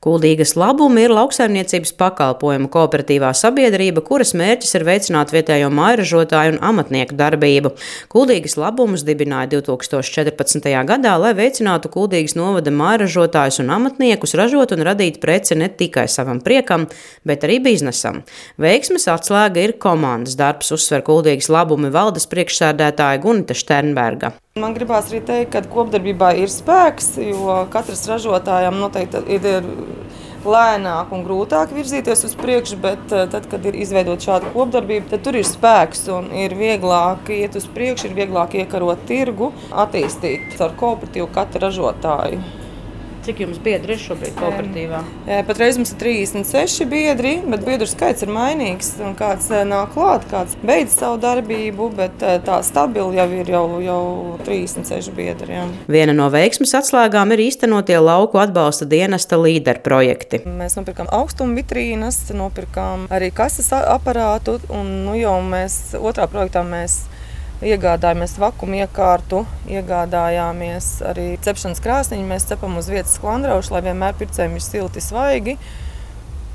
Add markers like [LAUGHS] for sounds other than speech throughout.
Kuldīgas labumi ir lauksaimniecības pakalpojumu kooperatīvā sabiedrība, kuras mērķis ir veicināt vietējo mairažotāju un amatnieku darbību. Kuldīgas labumus dibināja 2014. gadā, lai veicinātu Kuldīgas novada mairažotājus un amatniekus ražot un radīt preci ne tikai savam priekam, bet arī biznesam. Veiksmes atslēga ir komandas darbs, uzsver Kuldīgas labumi valdes priekšsēdētāja Gunita Šternberga. Man gribās arī teikt, ka kopdarbībā ir spēks, jo katrs ražotājam noteikti ir lēnāk un grūtāk virzīties uz priekšu, bet eh, tad, kad ir izveidota šāda kopdarbība, tad tur ir spēks un ir vieglāk iet uz priekšu, ir vieglāk iekarot tirgu, attīstīt ar kooperatīvu katru ražotāju. Cik jums biedri ir šobrīd kooperatīvā? Patreiz mums ir 36 biedri, bet biedru skaits ir mainīgs. Kāds nāk klāt, kāds beidz savu darbību, bet tā stabili jau ir jau, jau 36 biedri. Jā. Viena no veiksmes atslēgām ir īstenotie lauku atbalsta dienesta līderu projekti. Mēs nopirkām augstumu vitrīnas, nopirkām arī kases aparātu, un nu, jau mēs otrā projektā mēs Iegādājāmies vakumu iekārtu, iegādājāmies arī cepšanas krāsniņu. Mēs cepam uz vietas sklandraušu, lai vienmēr pircējiem ir silti, svaigi.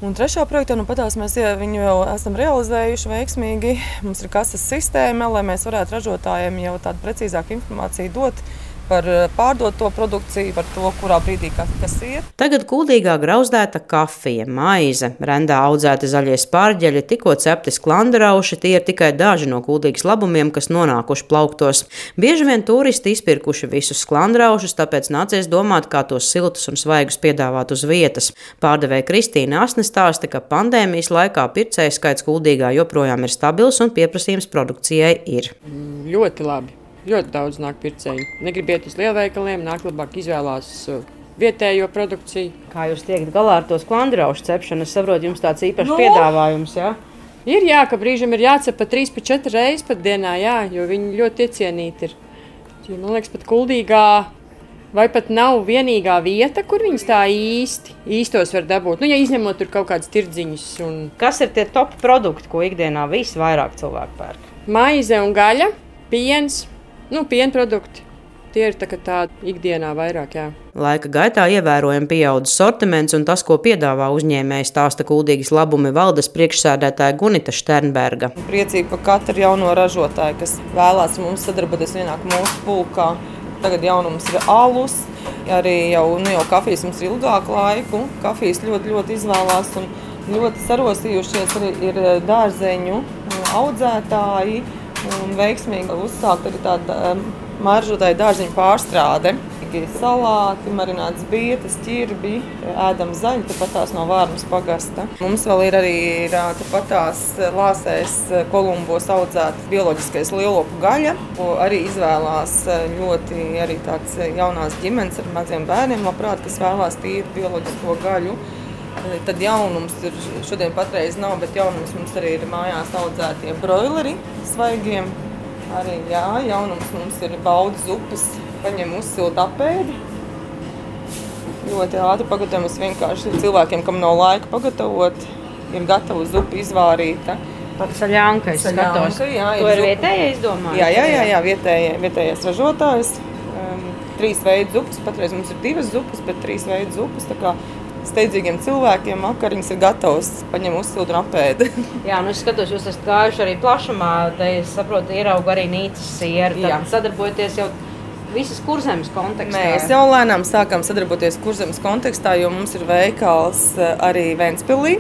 Un trešā projektā nu, patās, mēs ja, viņu jau esam realizējuši veiksmīgi. Mums ir kases sistēma, lai mēs varētu ražotājiem jau tādu precīzāku informāciju dot par eh, pārdoto produkciju, par to, kurā brīdī kas, kas ir. Tagad kuldīgā grauzdēta kafija, maize, rendā audzēti zaļie spārģeļi, tikko cepti sklandarauši. Tie ir tikai daži no kuldīgas labumiem, kas nonākuši plauktos. Bieži vien turisti izpirkuši visus sklandaraušus, tāpēc nācies domāt, kā tos siltus un svaigus piedāvāt uz vietas. Pārdevēja Kristīna Asne stāsta, ka pandēmijas laikā pircēju skaits kuldīgā joprojām ir stabils un pieprasījums produkcijai ir. Ļoti labi. Ļoti daudz nāk pircēji. Negrib iet uz lielveikaliem, nāk labāk izvēlās uh, vietējo produkciju. Kā jūs tiekat galā ar to sklandraušu cepšanu? Es saprotu, jums tāds īpašs no. piedāvājums. Ja? Ir jā, ka brīžam ir jācep pat 3, 4 reizes pat dienā, jā, jo viņi ļoti iecienīti ir. Jo, man liekas, pat kuldīgā vai pat nav vienīgā vieta, kur viņas tā īsti īstos var dabūt. Nu, ja izņemot tur kaut kādas tirdziņas. Un... Kas ir tie top produkti, ko ikdienā visvairāk cilvēku pērk? Maize un gaļa, piens, Nu, pienprodukti. Tie ir tā, tādi ikdienā vairāk. Jā. Laika gaitā ievērojami pieaudzis sortiments un tas, ko piedāvā uzņēmējs, stāsta Kuldīgas labumi valdes priekšsēdētāja Gunita Šternberga. Priecīgi par katru jauno ražotāju, kas vēlās mums sadarboties vienāk mūsu pulkā. Tagad jaunums ir alus, arī jau, nu, jau kafijas mums ir ilgāku laiku. Kafijas ļoti, ļoti izvēlās un ļoti sarosījušies arī ir dārzeņu audzētāji un veiksmīgi uzsākt arī tāda um, maržotāja dārziņu pārstrāde. Salāti, marināts bietas, ķirbi, ēdam zaļu, tāpat tās no Vārnas pagasta. Mums vēl ir arī tāpat tās lāsēs Kolumbos audzēta bioloģiskais lielopu gaļa, ko arī izvēlās ļoti arī tāds jaunās ģimenes ar maziem bērniem, labprāt, kas vēlās tīru bioloģisko gaļu. Tad jaunums ir šodien patreiz nav, bet jaunums mums arī ir mājās audzētie broileri svaigiem. Arī jā, jaunums mums ir baudas upes, paņem uzsilt apēdi. Ļoti ātri pagatavojam, vienkārši cilvēkiem, kam nav laika pagatavot, ir gatava zupa izvārīta. Pats saļānka, es skatos. Jā, to ir vietējais domājis? Jā, jā, jā, jā vietējais, vietējais ražotājs. Um, trīs veidu zupas, patreiz mums ir divas zupas, bet trīs veidu zupas. Tā kā steidzīgiem cilvēkiem makariņas ir gatavs paņemt uzsildu un apēdi. [LAUGHS] Jā, nu es skatos, jūs esat gājuši arī plašumā, te es saprotu, ieraugu arī nīcas sieru, tad sadarbojoties jau visas kurzemes kontekstā. Mēs jau lēnām sākām sadarboties kurzemes kontekstā, jo mums ir veikals eh, arī Ventspilī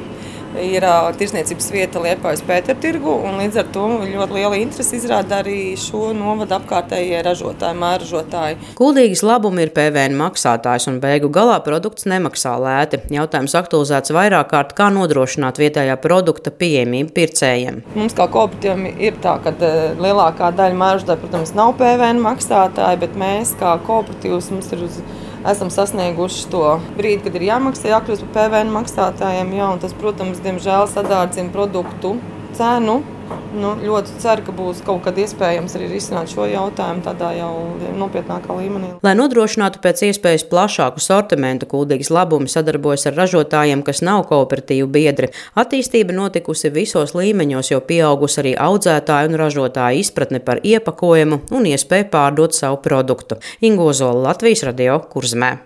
ir tirsniecības vieta Liepājas Pētertirgu, un līdz ar to ļoti liela interese izrāda arī šo novadu apkārtējie ražotāji, mēražotāji. Kuldīgas labumi ir PVN maksātājs, un beigu galā produkts nemaksā lēti. Jautājums aktualizēts vairāk kārt, kā nodrošināt vietējā produkta pieejamību pircējiem. Mums kā kooperatīvam ir tā, ka lielākā daļa mēražotāju, protams, nav PVN maksātāji, bet mēs kā kooperatīvs mums ir uz esam sasnieguši to brīdi, kad ir jāmaksā, jākļūst par PVN maksātājiem. Jā, tas, protams, diemžēl sadārdzina produktu cenu. Nu, ļoti ceru, ka būs kaut kad iespējams arī risināt šo jautājumu tādā jau nopietnākā līmenī. Lai nodrošinātu pēc iespējas plašāku sortimentu, Kuldīgas labumi sadarbojas ar ražotājiem, kas nav kooperatīvu biedri. Attīstība notikusi visos līmeņos, jo pieaugusi arī audzētāju un ražotāju izpratne par iepakojumu un iespēju pārdot savu produktu. Ingozola Latvijas radio kurzmē.